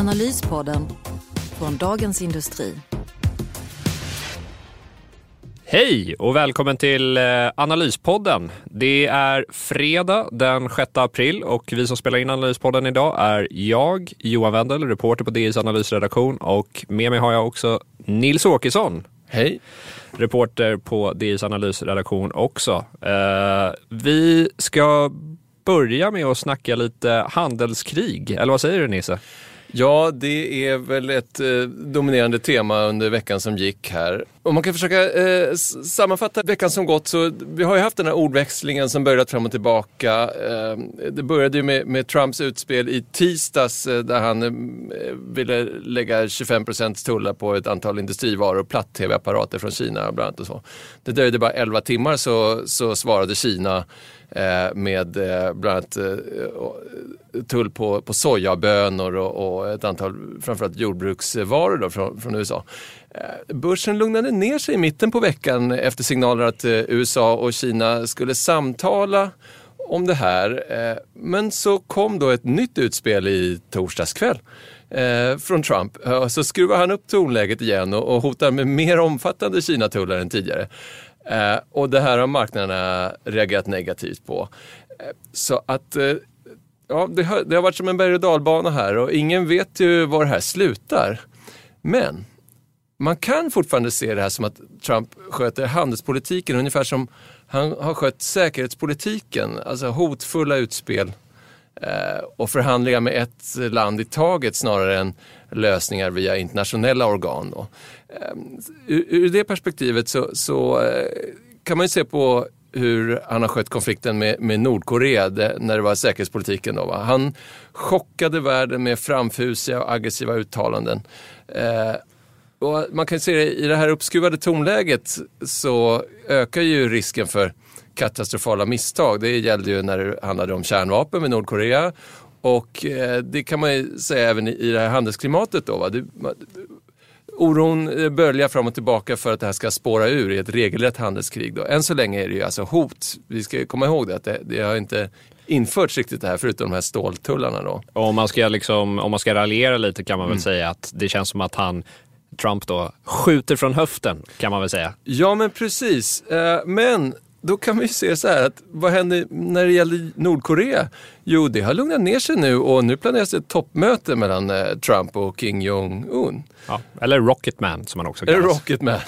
Analyspodden från Dagens Industri. Hej och välkommen till eh, Analyspodden. Det är fredag den 6 april och vi som spelar in Analyspodden idag är jag, Johan Wendel, reporter på DIs analysredaktion och med mig har jag också Nils Åkesson. Hej. Reporter på DIs analysredaktion också. Eh, vi ska börja med att snacka lite handelskrig, eller vad säger du Nisse? Ja, det är väl ett eh, dominerande tema under veckan som gick här. Om man kan försöka eh, sammanfatta veckan som gått så vi har ju haft den här ordväxlingen som börjat fram och tillbaka. Eh, det började ju med, med, Trumps utspel i tisdags eh, där han eh, ville lägga 25 procents tullar på ett antal industrivaror platt-tv-apparater från Kina bland annat och så. Det dröjde bara 11 timmar så, så svarade Kina Eh, med eh, bland annat eh, tull på, på sojabönor och, och ett antal framförallt jordbruksvaror då från, från USA. Eh, börsen lugnade ner sig i mitten på veckan efter signaler att eh, USA och Kina skulle samtala om det här. Eh, men så kom då ett nytt utspel i torsdags kväll från Trump. Så skruvar han upp tonläget igen och hotar med mer omfattande Kina-tullar än tidigare. Och det här har marknaderna reagerat negativt på. Så att ja, det har, det har varit som en berg och dalbana här och ingen vet ju var det här slutar. Men man kan fortfarande se det här som att Trump sköter handelspolitiken ungefär som han har skött säkerhetspolitiken, alltså hotfulla utspel eh, och förhandlingar med ett land i taget snarare än lösningar via internationella organ. Då. Eh, ur, ur det perspektivet så, så eh, kan man ju se på hur han har skött konflikten med, med Nordkorea det, när det var säkerhetspolitiken. Då, va? Han chockade världen med framfusiga och aggressiva uttalanden. Eh, och man kan se det, i det här uppskruvade tonläget så ökar ju risken för katastrofala misstag. Det gällde ju när det handlade om kärnvapen med Nordkorea och eh, det kan man ju säga även i, det här handelsklimatet. Då, va? Det, oron eh, böljar fram och tillbaka för att det här ska spåra ur i ett regelrätt handelskrig. Då. Än så länge är det ju alltså hot. Vi ska komma ihåg det, att det, det har inte införts riktigt det här förutom de här ståltullarna. Då. Om, man ska liksom, om man ska raljera lite kan man väl mm. säga att det känns som att han Trump då skjuter från höften kan man väl säga. Ja men precis. Eh, men då kan vi se så här att vad händer när det gäller Nordkorea? Jo, det har lugnat ner sig nu och nu planeras ett toppmöte mellan eh, Trump och Kim Jong-Un. Ja, eller Rocketman som man också kallas. Rocketman.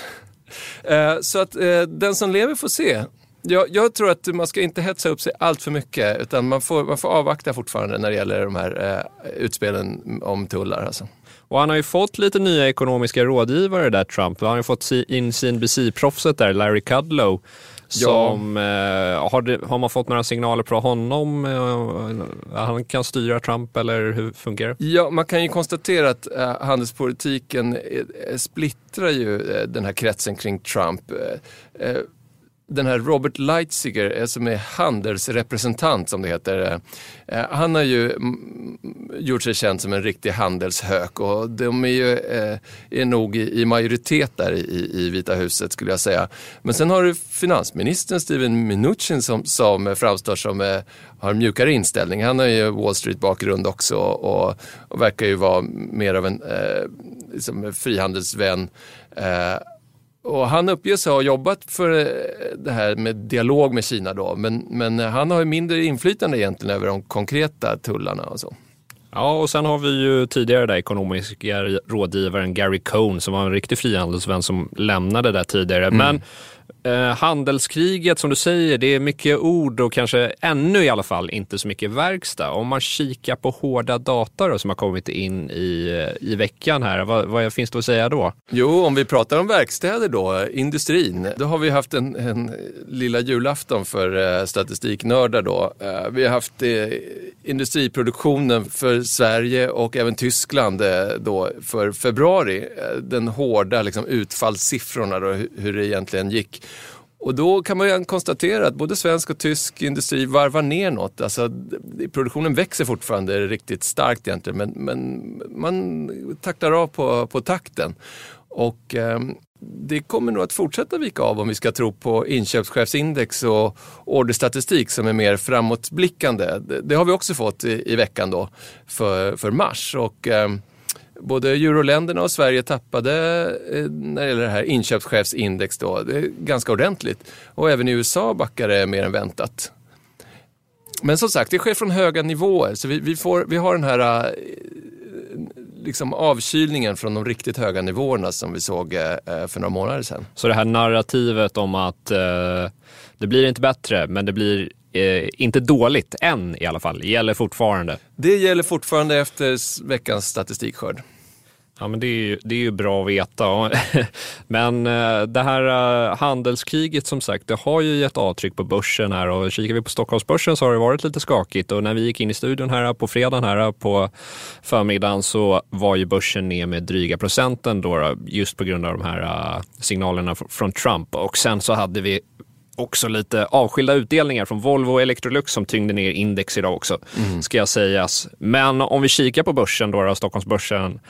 Eh, så att eh, den som lever får se. Jag, jag, tror att man ska inte hetsa upp sig allt för mycket utan man får, man får avvakta fortfarande när det gäller de här utspelen om tullar. Alltså. Och han har ju fått lite nya ekonomiska rådgivare där, Trump. Han har ju fått in CNBC-proffset där, Larry Kudlow, som, ja. eh, har, har, man fått några signaler på honom? Eh, han kan styra Trump eller hur fungerar det? Ja, man kan ju konstatera att eh, handelspolitiken splittrar ju den här kretsen kring Trump den här Robert Leitziger eh, som är handelsrepresentant som det heter. Eh, eh, han har ju gjort sig känd som en riktig handelshök och de är ju är nog i majoritet där i, i Vita huset skulle jag säga. Men sen har du finansministern Steven Mnuchin som, som framstår som har en mjukare inställning. Han har ju Wall Street bakgrund också och, och verkar ju vara mer av en eh, liksom frihandelsvän. Eh, och han uppges ha jobbat för eh, det här med dialog med Kina då, men, men han har ju mindre inflytande egentligen över de konkreta tullarna och så. Ja, och sen har vi ju tidigare där ekonomiska rådgivaren Gary Cohn som var en riktig frihandelsvän som lämnade där tidigare. Mm. Men Eh, handelskriget som du säger, det är mycket ord och kanske ännu i alla fall inte så mycket verkstad. Om man kikar på hårda data då, som har kommit in i, eh, i veckan här, vad, vad finns det att säga då? Jo, om vi pratar om verkstäder då, industrin, då har vi haft en, en lilla julafton för eh, statistiknördar då. Eh, vi har haft eh, industriproduktionen för Sverige och även Tyskland eh, då för februari. Den hårda liksom, utfallssiffrorna då, hur det egentligen gick. Och då kan man ju konstatera att både svensk och tysk industri varvar ner något. Alltså, produktionen växer fortfarande riktigt starkt egentligen men, men man taktar av på, på takten. Och eh, det kommer nog att fortsätta vika av om vi ska tro på inköpschefsindex och orderstatistik som är mer framåtblickande. Det, det har vi också fått i, i, veckan då för, för mars. Och, eh, både euroländerna och Sverige tappade eh, när det gäller det här inköpschefsindex då, det är ganska ordentligt. Och även i USA backade det mer än väntat. Men som sagt, det sker från höga nivåer. Så vi, vi, får, vi har den här eh, liksom avkylningen från de riktigt höga nivåerna som vi såg eh, för några månader sedan. Så det här narrativet om att eh, det blir inte bättre, men det blir eh, inte dåligt än i alla fall, gäller fortfarande? Det gäller fortfarande efter veckans statistikskörd. Ja, men det är, ju, det är ju bra att veta. men eh, det här eh, handelskriget som sagt, det har ju gett avtryck på börsen här och kikar vi på Stockholmsbörsen så har det varit lite skakigt och när vi gick in i studion här på fredagen här på förmiddagen så var ju börsen ner med dryga procenten då just på grund av de här signalerna från Trump och sen så hade vi också lite avskilda utdelningar från Volvo och Electrolux som tyngde ner index idag också, mm. ska jag sägas. Men om vi kikar på börsen då, då Stockholmsbörsen,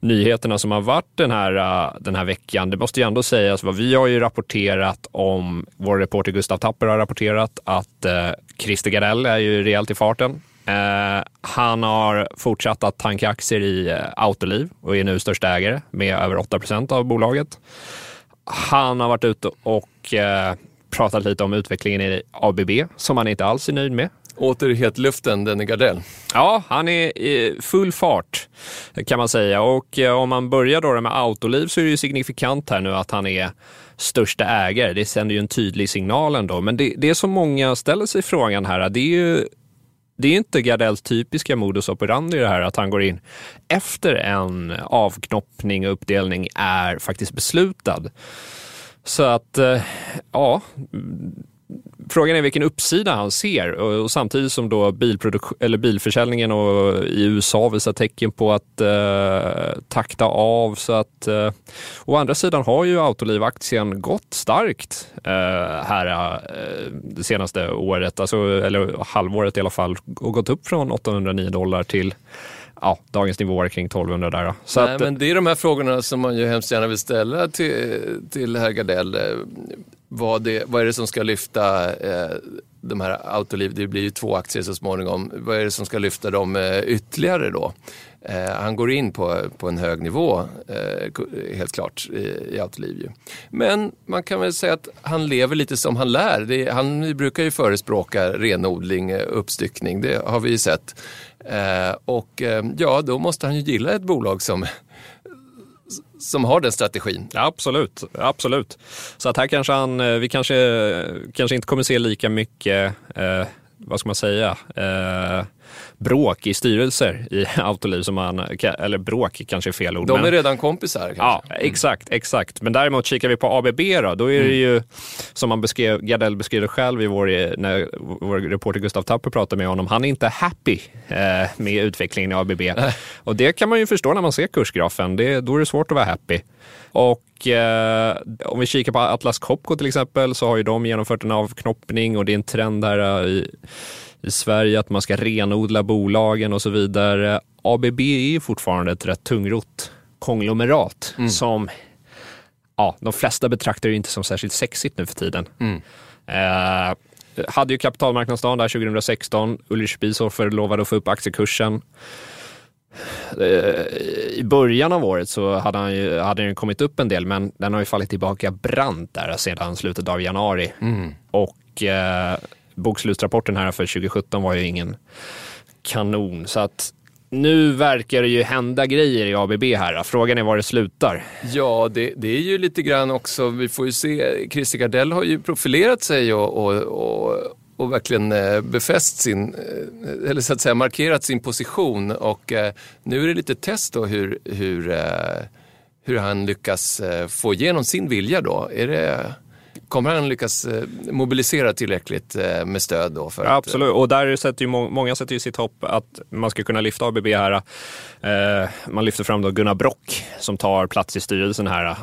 nyheterna som har varit den här, uh, den här veckan. Det måste ju ändå sägas, vad vi har ju rapporterat om, vår reporter Gustav Tapper har rapporterat att uh, Christer Gardell är ju rejält i farten. Uh, han har fortsatt att tanka aktier i uh, Autoliv och är nu största ägare med över 8 procent av bolaget. Han har varit ute och uh, pratat lite om utvecklingen i ABB som han inte alls är nöjd med. Åter hetluften, Denny Gardell. Ja, han är i full fart kan man säga. Och eh, om man börjar då med Autoliv så är det ju signifikant här nu att han är största ägare. Det sänder ju en tydlig signal ändå. Men det, det som många ställer sig frågan här, det är ju det är inte Gardells typiska modus operandi det här att han går in efter en avknoppning och uppdelning är faktiskt beslutad. Så att, eh, ja, Frågan är vilken uppsida han ser. Och, samtidigt som då eller bilförsäljningen och, i USA visar tecken på att eh, takta av. Så att, eh, å andra sidan har ju Autoliv-aktien gått starkt eh, här eh, det senaste året, alltså, eller halvåret i alla fall, och gått upp från 809 dollar till ja, dagens nivåer kring 1200 där. Så Nej, att, men det är de här frågorna som man ju hemskt gärna vill ställa till, till herr Gardell vad, det, vad är det som ska lyfta eh, de här Autoliv, det blir ju två aktier så småningom, vad är det som ska lyfta dem eh, ytterligare då? Eh, han går in på, på en hög nivå, eh, helt klart, i, i Autoliv. Ju. Men man kan väl säga att han lever lite som han lär. Det, han brukar ju förespråka renodling, eh, uppstyckning, det har vi ju sett. Eh, och eh, ja, då måste han ju gilla ett bolag som som har den strategin. Absolut, absolut. Så att här kanske han, eh, vi kanske, kanske inte kommer se lika mycket, eh, vad ska man säga, eh, bråk i styrelser i Autoliv som man, eller bråk kanske är fel ord. De är men, redan kompisar kanske? Ja, exakt, exakt. Men däremot kikar vi på ABB då, då är det mm. ju som man beskrev, Gardell beskrev det själv i vår, när vår reporter Gustav Tapper pratade med honom, han är inte happy eh, med utvecklingen i ABB. Och det kan man ju förstå när man ser kursgrafen, det, då är det svårt att vara happy. Och eh, om vi kikar på Atlas Copco till exempel så har ju de genomfört en avknoppning och det är en trend här i i Sverige, att man ska renodla bolagen och så vidare. ABB är fortfarande ett rätt tungrott konglomerat mm. som ja, de flesta betraktar det inte som särskilt sexigt nu för tiden. Mm. Eh, hade ju kapitalmarknadsdagen där 2016. Ulrich Bieshofer lovade att få upp aktiekursen. Eh, I början av året så hade, han ju, hade den kommit upp en del, men den har ju fallit tillbaka brant där sedan slutet av januari. Mm. Och eh, bokslutsrapporten här för 2017 var ju ingen kanon. Så att nu verkar det ju hända grejer i ABB här. Frågan är var det slutar. Ja, det, det är ju lite grann också, vi får ju se, Christer Gardell har ju profilerat sig och, och, och, och verkligen eh, befäst sin, eh, eller så att säga markerat sin position och eh, nu är det lite test då hur, hur, hur han lyckas få igenom sin vilja då. Är det Kommer han lyckas mobilisera tillräckligt med stöd då? För Absolut, att, och där sätter ju många sätter ju sitt hopp att man ska kunna lyfta ABB här. Man lyfter fram då Gunnar Brock som tar plats i styrelsen här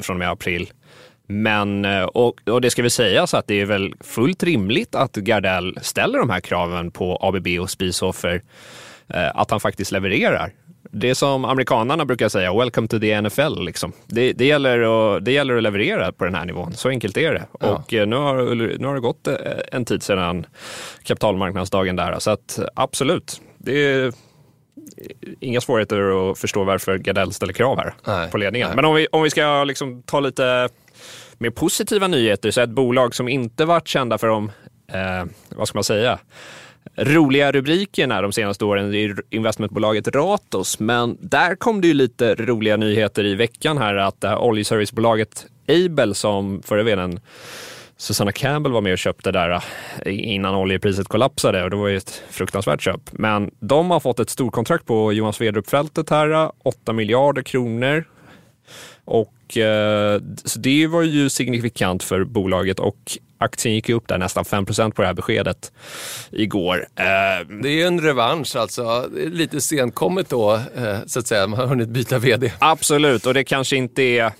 från och med april. Men, och, och det ska vi säga så att det är väl fullt rimligt att Gardell ställer de här kraven på ABB och Spisoffer, att han faktiskt levererar. Det som amerikanarna brukar säga, welcome to the NFL. Liksom. Det, det, gäller att, det gäller att leverera på den här nivån, så enkelt är det. Ja. Och eh, nu har, nu har det gått eh, en tid sedan kapitalmarknadsdagen där, så att absolut, det är inga svårigheter att förstå varför Gardell ställer krav här nej, på ledningen. Nej. Men om vi, om vi ska liksom ta lite mer positiva nyheter, så ett bolag som inte varit kända för de, eh, vad ska man säga, roliga rubrikerna de senaste åren i investmentbolaget Ratos. Men där kom det ju lite roliga nyheter i veckan här att det här oljeservicebolaget Aibel som förra vdn Susanna Campbell var med och köpte där eh, innan oljepriset kollapsade och det var ju ett fruktansvärt köp. Men de har fått ett storkontrakt på Johan Svedrup-fältet här, eh, 8 miljarder kronor. Och eh, så det var ju signifikant för bolaget och aktien gick upp där nästan 5% på det här beskedet igår. Eh, det är en revansch alltså, lite senkommet då eh, så att säga, man har hunnit byta vd. Absolut, och det kanske inte är,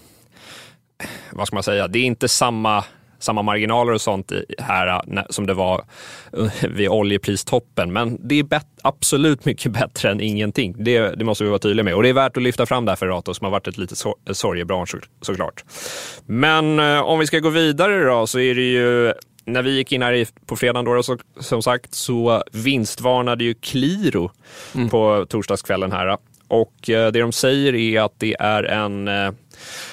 vad ska man säga, det är inte samma samma marginaler och sånt här som det var vid oljepristoppen. Men det är absolut mycket bättre än ingenting. Det, det, måste vi vara tydliga med. Och det är värt att lyfta fram det här för Rato som har varit ett litet sorgebransch såklart. Men eh, om vi ska gå vidare då så är det ju när vi gick in här på fredagen då, så, som sagt, så vinstvarnade ju Qliro mm. på torsdagskvällen här. Och det de säger är att det är en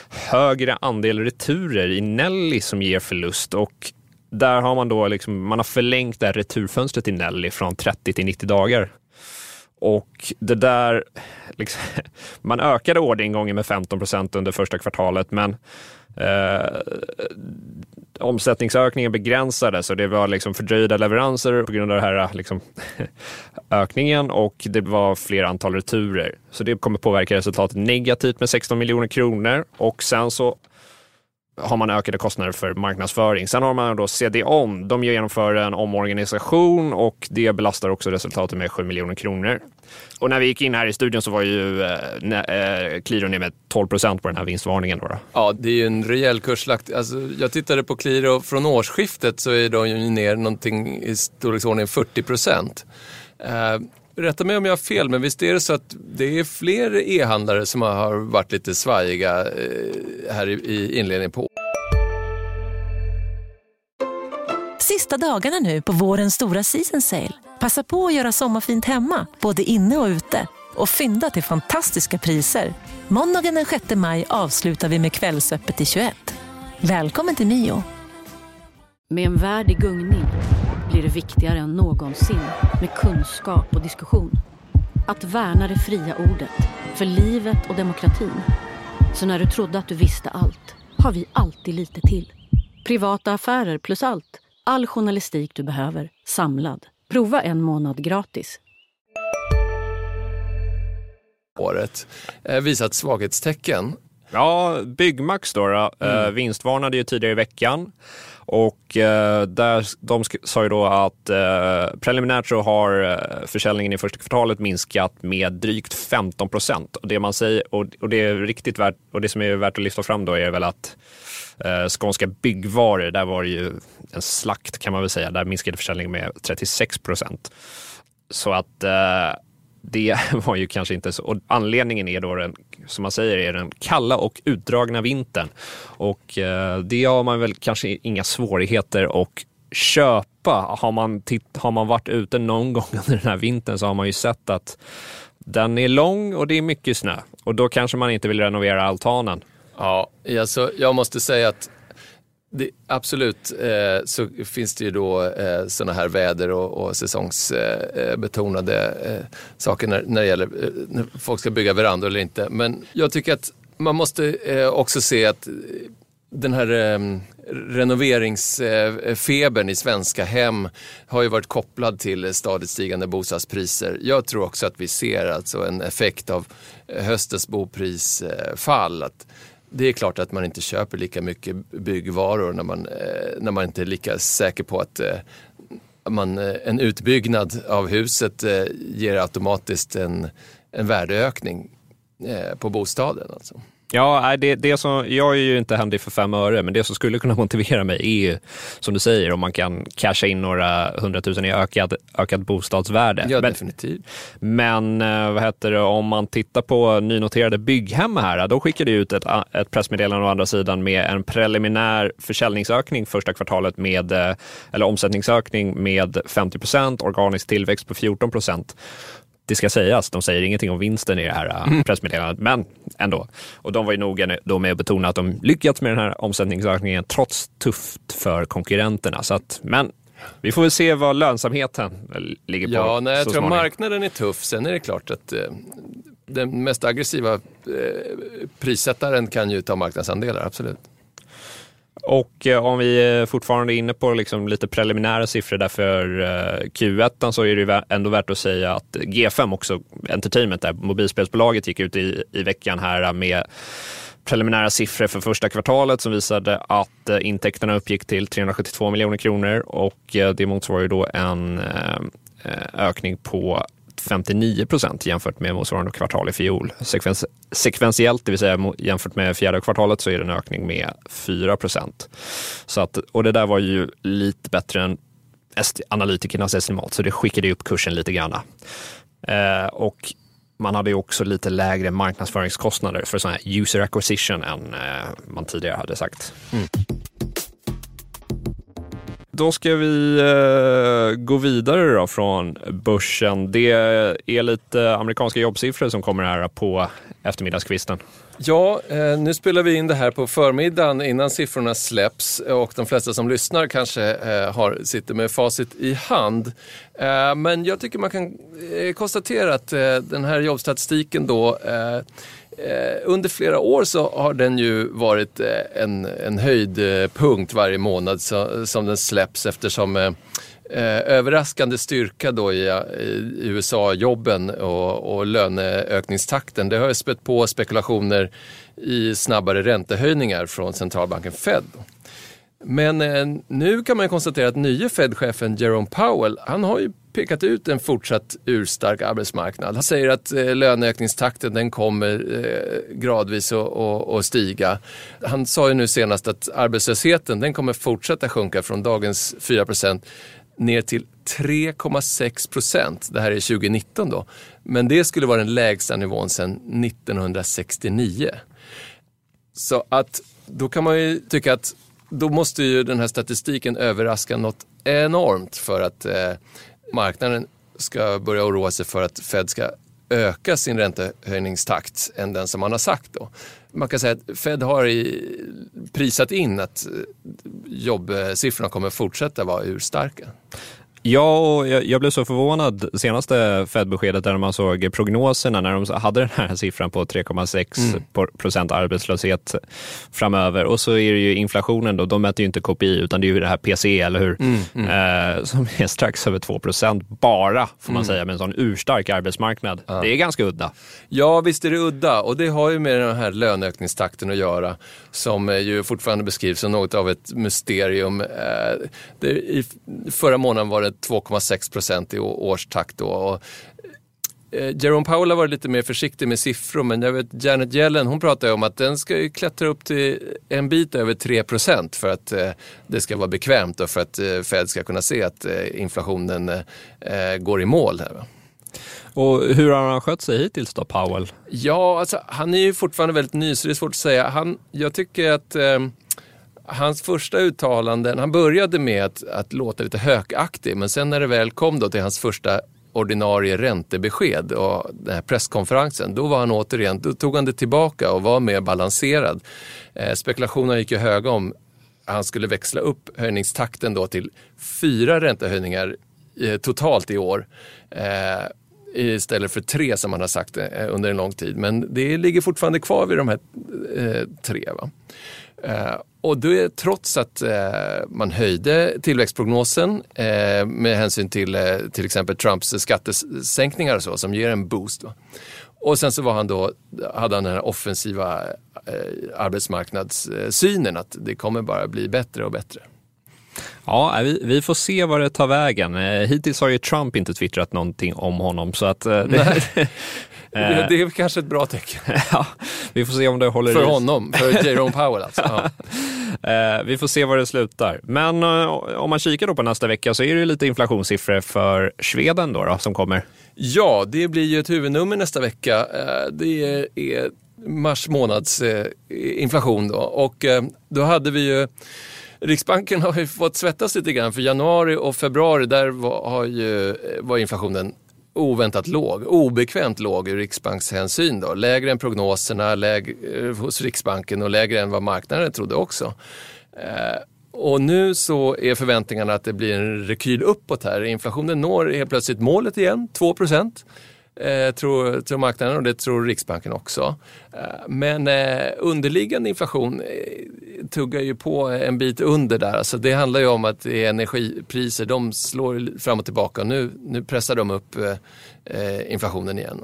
högre andel returer i Nelly som ger förlust och där har man då liksom, man har förlängt det här returfönstret i Nelly från 30 till 90 dagar. Och det där, liksom, man ökade orderingången med 15 procent under första kvartalet, men eh, omsättningsökningen begränsades och det var liksom fördröjda leveranser på grund av den här eh, liksom, ökningen och det var fler antal returer. Så det kommer påverka resultatet negativt med 16 miljoner kronor och sen så har man ökade kostnader för marknadsföring. Sen har man då CDON. De genomför en omorganisation och det belastar också resultatet med 7 miljoner kronor. Och när vi gick in här i studion så var ju eh, Qliro eh, ner med 12 procent på den här vinstvarningen. Då, då. Ja, det är ju en rejäl kurslakt. Alltså, jag tittade på Qliro från årsskiftet så är de ju ner någonting i storleksordningen 40 procent. Eh, rätta mig om jag har fel, men visst är det så att det är fler e-handlare som har varit lite svajiga eh, här i inledningen på Sista dagarna nu på vårens stora season sale. Passa på att göra sommarfint hemma, både inne och ute. Och fynda till fantastiska priser. Måndagen den 6 maj avslutar vi med Kvällsöppet i 21. Välkommen till Mio. Med en värld i gungning blir det viktigare än någonsin med kunskap och diskussion. Att värna det fria ordet, för livet och demokratin. Så när du trodde att du visste allt, har vi alltid lite till. Privata affärer plus allt. All journalistik du behöver, samlad. Prova en månad gratis. Året eh, visat svaghetstecken. Ja, Byggmax då, då mm. eh, vinstvarnade ju tidigare i veckan. Och eh, där, de sa ju då att eh, preliminärt så har eh, försäljningen i första kvartalet minskat med drygt 15 procent. Och det man säger, och, och, det är riktigt värt, och det som är värt att lyfta fram då är väl att eh, Skånska byggvaror, där var det ju en slakt kan man väl säga. Där minskade försäljningen med 36 procent. Så att eh, det var ju kanske inte så. Och anledningen är då den, som man säger, är den kalla och utdragna vintern. Och eh, det har man väl kanske inga svårigheter att köpa. Har man, titt, har man varit ute någon gång under den här vintern så har man ju sett att den är lång och det är mycket snö. Och då kanske man inte vill renovera altanen. Ja, alltså, jag måste säga att det, absolut eh, så finns det ju då eh, sådana här väder och, och säsongsbetonade eh, eh, eh, saker när, när det gäller eh, när folk ska bygga verandor eller inte. Men jag tycker att man måste eh, också se att den här ehm, eh, renoveringsfebern i svenska hem har ju varit kopplad till stadigt stigande bostadspriser. Jag tror också att vi ser alltså en effekt av höstens boprisfall. Eh, att det är klart att man inte köper lika mycket byggvaror när man, eh, när man inte är lika säker på att eh, man, eh, en utbyggnad av huset eh, ger automatiskt en, en värdeökning eh, på bostaden. Alltså. Ja, det, det som, jag är ju inte händig för fem öre, men det som skulle kunna motivera mig är ju, som du säger, om man kan casha in några hundratusen i ökad, ökad bostadsvärde. Ja, men, definitivt. Men eh, vad heter det, om man tittar på nynoterade bygghem här, då skickar det ut ett, ett pressmeddelande å andra sidan med en preliminär försäljningsökning första kvartalet med, eh, eller omsättningsökning med 50 procent, organisk tillväxt på 14 procent det ska sägas, de säger ingenting om vinsten i det här äh, mm. pressmeddelandet, men ändå. Och de var ju noga då med att betona att de lyckats med den här omsättningsökningen trots tufft för konkurrenterna. Så att, men vi får väl se vad lönsamheten ligger på. Ja, nej, jag tror småningom. marknaden är tuff. Sen är det klart att eh, den mest aggressiva eh, prissättaren kan ju ta marknadsandelar, absolut. Och eh, om vi eh, fortfarande är inne på liksom lite preliminära siffror där för eh, Q1 så är det ändå värt att säga att G5 också, Entertainment, där mobilspelsbolaget gick ut i, i veckan här med preliminära siffror för första kvartalet som visade att intäkterna uppgick till 372 miljoner kronor. Och det motsvarar ju då en ökning på 59 procent jämfört med motsvarande kvartal i fjol. Sekvens, sekventiellt, det vill säga jämfört med fjärde kvartalet, så är det en ökning med 4 procent. och det där var ju lite bättre än analytikernas estimat, så det skickade upp kursen lite grann. Eh, och man hade ju också lite lägre marknadsföringskostnader för sån här user acquisition än eh, man tidigare hade sagt. Mm. Då ska vi eh, gå vidare då från börsen. Det är lite amerikanska jobbsiffror som kommer här på eftermiddagskvisten. Ja, eh, nu spelar vi in det här på förmiddagen innan siffrorna släpps och de flesta som lyssnar kanske eh, har, sitter med facit i hand. Eh, men jag tycker man kan eh, konstatera att eh, den här jobbstatistiken då eh, Eh, under flera år så har den ju varit eh, en, en höjdpunkt varje månad så, som den släpps eftersom eh, eh överraskande styrka då i, eh, i USA-jobben och, och löneökningstakten. Det har ju spett på spekulationer i snabbare räntehöjningar från centralbanken Fed. Men eh, nu kan man konstatera att nye Fed-chefen Jerome Powell, han har ju pekat ut en fortsatt urstark arbetsmarknad. Han säger att eh, löneökningstakten den kommer eh, gradvis att stiga. Han sa ju nu senast att arbetslösheten den kommer fortsätta sjunka från dagens 4% ner till 3,6 procent. Det här är 2019 då. Men det skulle vara den lägsta nivån sedan 1969. Så att då kan man ju tycka att då måste ju den här statistiken överraska något enormt för att eh, marknaden ska börja oroa sig för att Fed ska öka sin räntehöjningstakt än den som man har sagt. Då. Man kan säga att Fed har i, prisat in att eh, jobbsiffrorna kommer fortsätta vara urstarka. Ja, och jag, blev så förvånad senaste Fed-beskedet där man såg prognoserna när de hade den här siffran på 3,6 mm. procent arbetslöshet framöver. Och så är det ju inflationen då, de mäter ju inte KPI utan det är ju det här PCE, eller hur? Mm, mm. Eh, som är strax över 2 procent bara, får man mm. säga, med en sån urstark arbetsmarknad. Ja. Det är ganska udda. Ja, visst är det udda och det har ju med den här löneökningstakten att göra som ju fortfarande beskrivs som något av ett mysterium. Eh, det, I förra månaden var det 2,6 procent i årstakt. Då. Och, eh, Jerome Powell har varit lite mer försiktig med siffror men jag vet Janet Yellen hon pratar om att den ska klättra upp till en bit över 3 procent för att eh, det ska vara bekvämt och för att eh, Fed ska kunna se att inflationen går i mål. Här, Och hur har han skött sig hittills då, Powell? Ja, alltså, han är ju fortfarande väldigt ny så det är svårt att säga. Han, jag tycker att hans första uttalanden, han började med att, att låta lite hökaktig men sen när det väl kom då till hans första ordinarie räntebesked och den här presskonferensen, då var han återigen, då tog han det tillbaka och var mer balanserad. Eh, spekulationerna gick ju höga om han skulle växla upp höjningstakten då till fyra räntehöjningar eh, totalt i år. Eh, istället för tre som man har sagt eh, under en lång tid. Men det ligger fortfarande kvar vid de här eh, tre. Va? Eh, och det trots att eh, man höjde tillväxtprognosen eh, med hänsyn till till exempel Trumps skattesänkningar och så, som ger en boost. Och sen så var han då, hade han den här offensiva arbetsmarknadssynen att det kommer bara bli bättre och bättre. Ja, vi, vi, får se vad det tar vägen. Hittills har ju Trump inte twittrat någonting om honom. Så att, det, Eh. Det är kanske ett bra tecken. ja, vi får se om det håller För i. honom, för Jerome Powell alltså. Ja. Eh, vi får se var det slutar. Men eh, om man kikar då på nästa vecka så är det lite inflationssiffror för Sweden då, då som kommer. Ja, det blir ju ett huvudnummer nästa vecka. Det är mars månads inflation då och då hade vi ju Riksbanken har ju fått svettas lite grann för januari och februari där var, ju, var inflationen oväntat låg, obekvämt låg ur riksbankshänsyn. Då. Lägre än prognoserna lägre, eh, hos Riksbanken och lägre än vad marknaden trodde också. Eh, och nu så är förväntningarna att det blir en rekyl uppåt här. Inflationen når helt plötsligt målet igen, 2 procent eh, tror, tror marknaden och det tror Riksbanken också. Eh, men eh, underliggande inflation eh, tuggar ju på en bit under där. Alltså det handlar ju om att energipriser de slår fram och tillbaka. Nu, nu pressar de upp eh, eh, inflationen igen.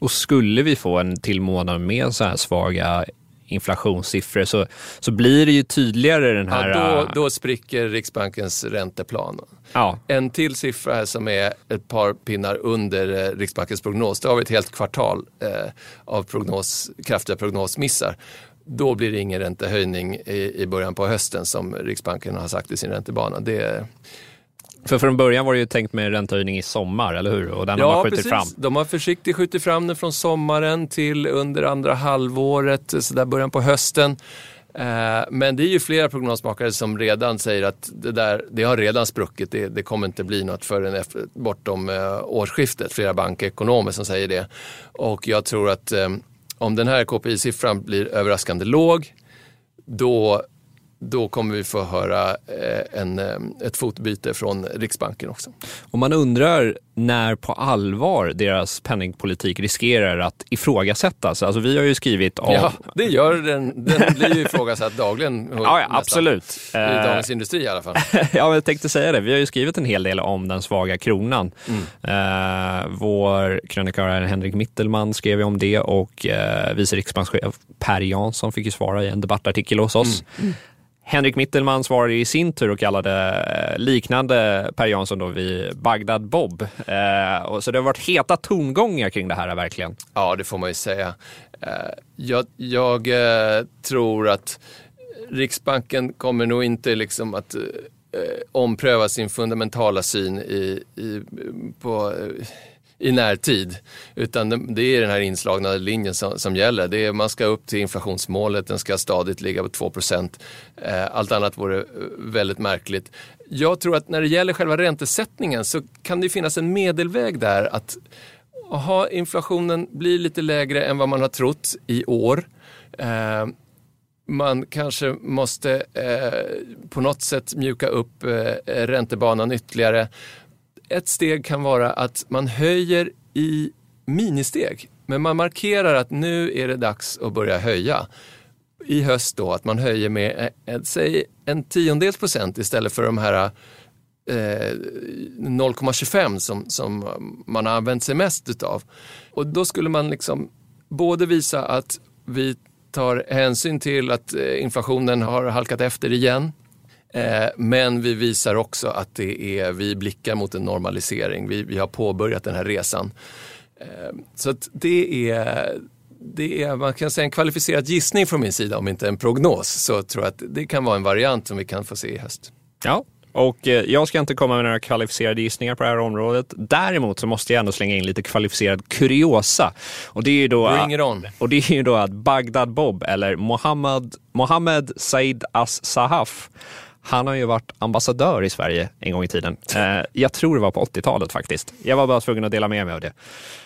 Och skulle vi få en till månad med så här svaga inflationssiffror så, så blir det ju tydligare den här... Ja, då, då spricker Riksbankens ränteplan. Ja. En till siffra här som är ett par pinnar under eh, Riksbankens prognos. Då har vi ett helt kvartal eh, av prognos, kraftiga prognosmissar. Då blir det ingen räntehöjning i, i början på hösten som Riksbanken har sagt i sin räntebana. Det, för från början var det ju tänkt med räntehöjning i sommar, eller hur? Och den ja, har man skjutit precis. fram. De har försiktigt skjutit fram den från sommaren till under andra halvåret, så där början på hösten. Eh, men det är ju flera prognosmakare som redan säger att det, där, det har redan spruckit. Det, det kommer inte bli något förrän efter, bortom eh, årsskiftet. Flera bankekonomer som säger det. Och jag tror att eh, om den här KPI-siffran blir överraskande låg, då då kommer vi få höra eh, en, eh, ett fotbyte från Riksbanken också. Och man undrar när på allvar deras penningpolitik riskerar att ifrågasättas. Alltså vi har ju skrivit om... Ja, det gör den. Den blir ju ifrågasatt dagligen. ja, ja absolut. I eh, Dagens Industri i alla fall. ja, jag tänkte säga det. Vi har ju skrivit en hel del om den svaga kronan. Mm. Eh, vår krönikör Henrik Mittelman skrev om det och eh, vice riksbankschef Per Jansson fick ju svara i en debattartikel hos oss. Mm. Henrik Mittelman svarade i sin tur och kallade eh, liknande Per Jansson då vid Bagdad Bob. Eh, så det har varit heta tongångar kring det här verkligen. Ja, det får man ju säga. Eh, jag, jag eh, tror att Riksbanken kommer nog inte liksom att eh, ompröva sin fundamentala syn i, i på eh, i närtid. Utan det är den här inslagna linjen som, som gäller. Det är, man ska upp till inflationsmålet, den ska stadigt ligga på 2 eh, Allt annat vore eh, väldigt märkligt. Jag tror att när det gäller själva räntesättningen så kan det finnas en medelväg där att aha, inflationen blir lite lägre än vad man har trott i år. Eh, man kanske måste eh, på något sätt mjuka upp eh, räntebanan ytterligare ett steg kan vara att man höjer i ministeg. Men man markerar att nu är det dags att börja höja. I höst då att man höjer med eh, eh säg en tiondels procent istället för de här eh, 0,25 som, som man har använt sig mest utav. Och då skulle man liksom både visa att vi tar hänsyn till att eh, inflationen har halkat efter igen men vi visar också att det är, vi blickar mot en normalisering. Vi, vi har påbörjat den här resan. Eh, så det är, det är man kan säga en kvalificerad gissning från min sida, om inte en prognos. Så tror jag att det kan vara en variant som vi kan få se i höst. Ja, och eh, jag ska inte komma med några kvalificerade gissningar på det här området. Däremot så måste jag ändå slänga in lite kvalificerad kuriosa. Och det är ju då, Och det är ju då att Bagdad Bob, eller Mohammed, Mohammed Said As-Sahaf, han har ju varit ambassadör i Sverige en gång i tiden. Eh, jag tror det var på 80-talet faktiskt. Jag var bara tvungen att dela med mig av det.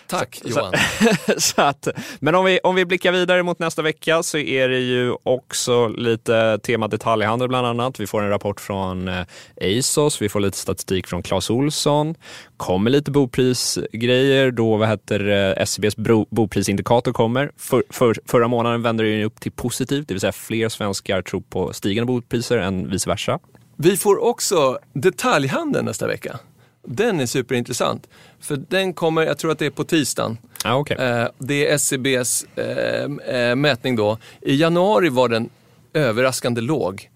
Tack Så- Johan. så att, men om vi, om vi blickar vidare mot nästa vecka så är det ju också lite tema detaljhandel bland annat. Vi får en rapport från eh, ASOS, vi får lite statistik från Clas Olsson, kommer lite boprisgrejer då vad heter eh, SCBs bro, boprisindikator kommer. För, för, förra månaden vände det upp till positivt, det vill säga fler svenskar tror på stigande bopriser än vice versa. Vi får också detaljhandeln nästa vecka. Den är superintressant. För den kommer, jag tror att det är på tisdagen. Ja, okay. Eh, det är SCBs eh, eh, mätning då. I januari var den överraskande låg.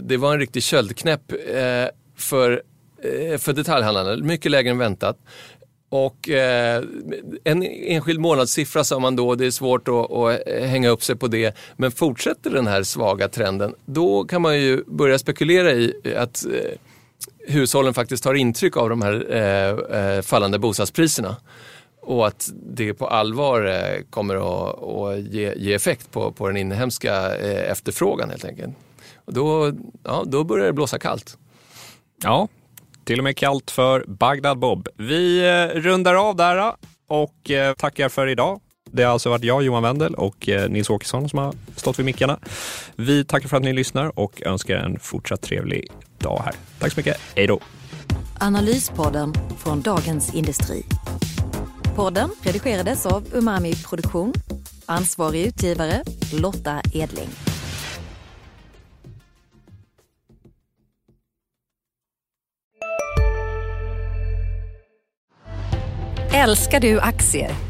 Det var en riktig köldknäpp för, för detaljhandlarna, mycket lägre än väntat. Och eh, en enskild månadssiffra sa man då, det är svårt att, att hänga upp sig på det. Men fortsätter den här svaga trenden, då kan man ju börja spekulera i att eh, hushållen faktiskt tar intryck av de här eh, eh, fallande bostadspriserna. Och att det på allvar eh, kommer att, att ge, ge effekt på, på den inhemska eh, efterfrågan helt enkelt. Och då, ja, då börjar det blåsa kallt. Ja, till och med kallt för Bagdad Bob. Vi eh, rundar av där eh, och eh, tackar för idag. Det har alltså varit jag, Johan Wendel och eh, Nils Åkesson som har stått vid mickarna. Vi tackar för att ni lyssnar och önskar en fortsatt trevlig dag här. Tack så mycket. Hej då! Analyspodden från Dagens Industri. Podden redigerades av Umami Produktion. Ansvarig utgivare Lotta Edling. Älskar du aktier?